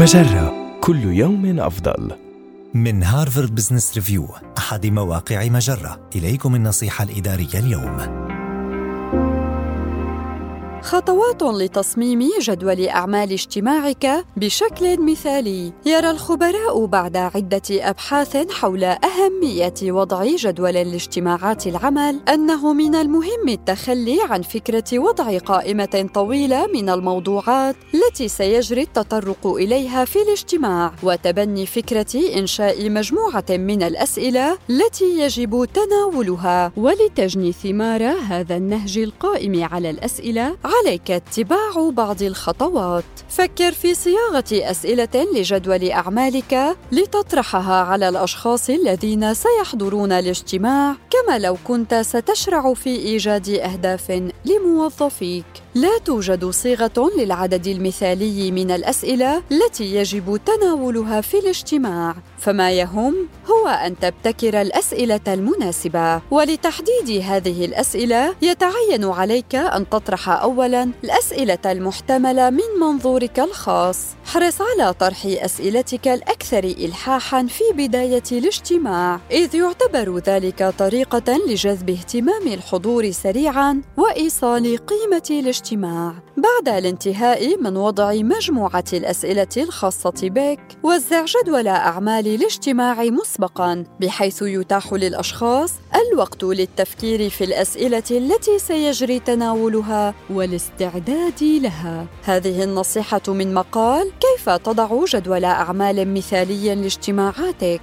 مجرة. كل يوم أفضل. من هارفارد بزنس ريفيو أحد مواقع مجرة. إليكم النصيحة الإدارية اليوم. خطوات لتصميم جدول أعمال اجتماعك بشكل مثالي. يرى الخبراء بعد عدة أبحاث حول أهمية وضع جدول لاجتماعات العمل أنه من المهم التخلي عن فكرة وضع قائمة طويلة من الموضوعات التي سيجري التطرق إليها في الاجتماع وتبني فكرة إنشاء مجموعة من الأسئلة التي يجب تناولها. ولتجني ثمار هذا النهج القائم على الأسئلة عليك اتباع بعض الخطوات. فكر في صياغة أسئلة لجدول أعمالك لتطرحها على الأشخاص الذين سيحضرون الاجتماع. كما لو كنت ستشرع في إيجاد أهداف لموظفيك. لا توجد صيغة للعدد المثالي من الأسئلة التي يجب تناولها في الاجتماع. فما يهم هو أن تبتكر الأسئلة المناسبة. ولتحديد هذه الأسئلة يتعين عليك أن تطرح اولا الأسئلة المحتملة من منظورك الخاص. احرص على طرح أسئلتك الأكثر الحاحا في بداية الاجتماع. إذ يعتبر ذلك طريقة لجذب اهتمام الحضور سريعا وإيصال قيمة الاجتماع بعد الانتهاء من وضع مجموعة الأسئلة الخاصة بك. وزع جدول أعمال الاجتماع مسبقا بحيث يتاح للأشخاص الوقت للتفكير في الأسئلة التي سيجري تناولها والاستعداد لها. هذه النصيحة من مقال كيف تضع جدول أعمال مثالي لاجتماعاتك؟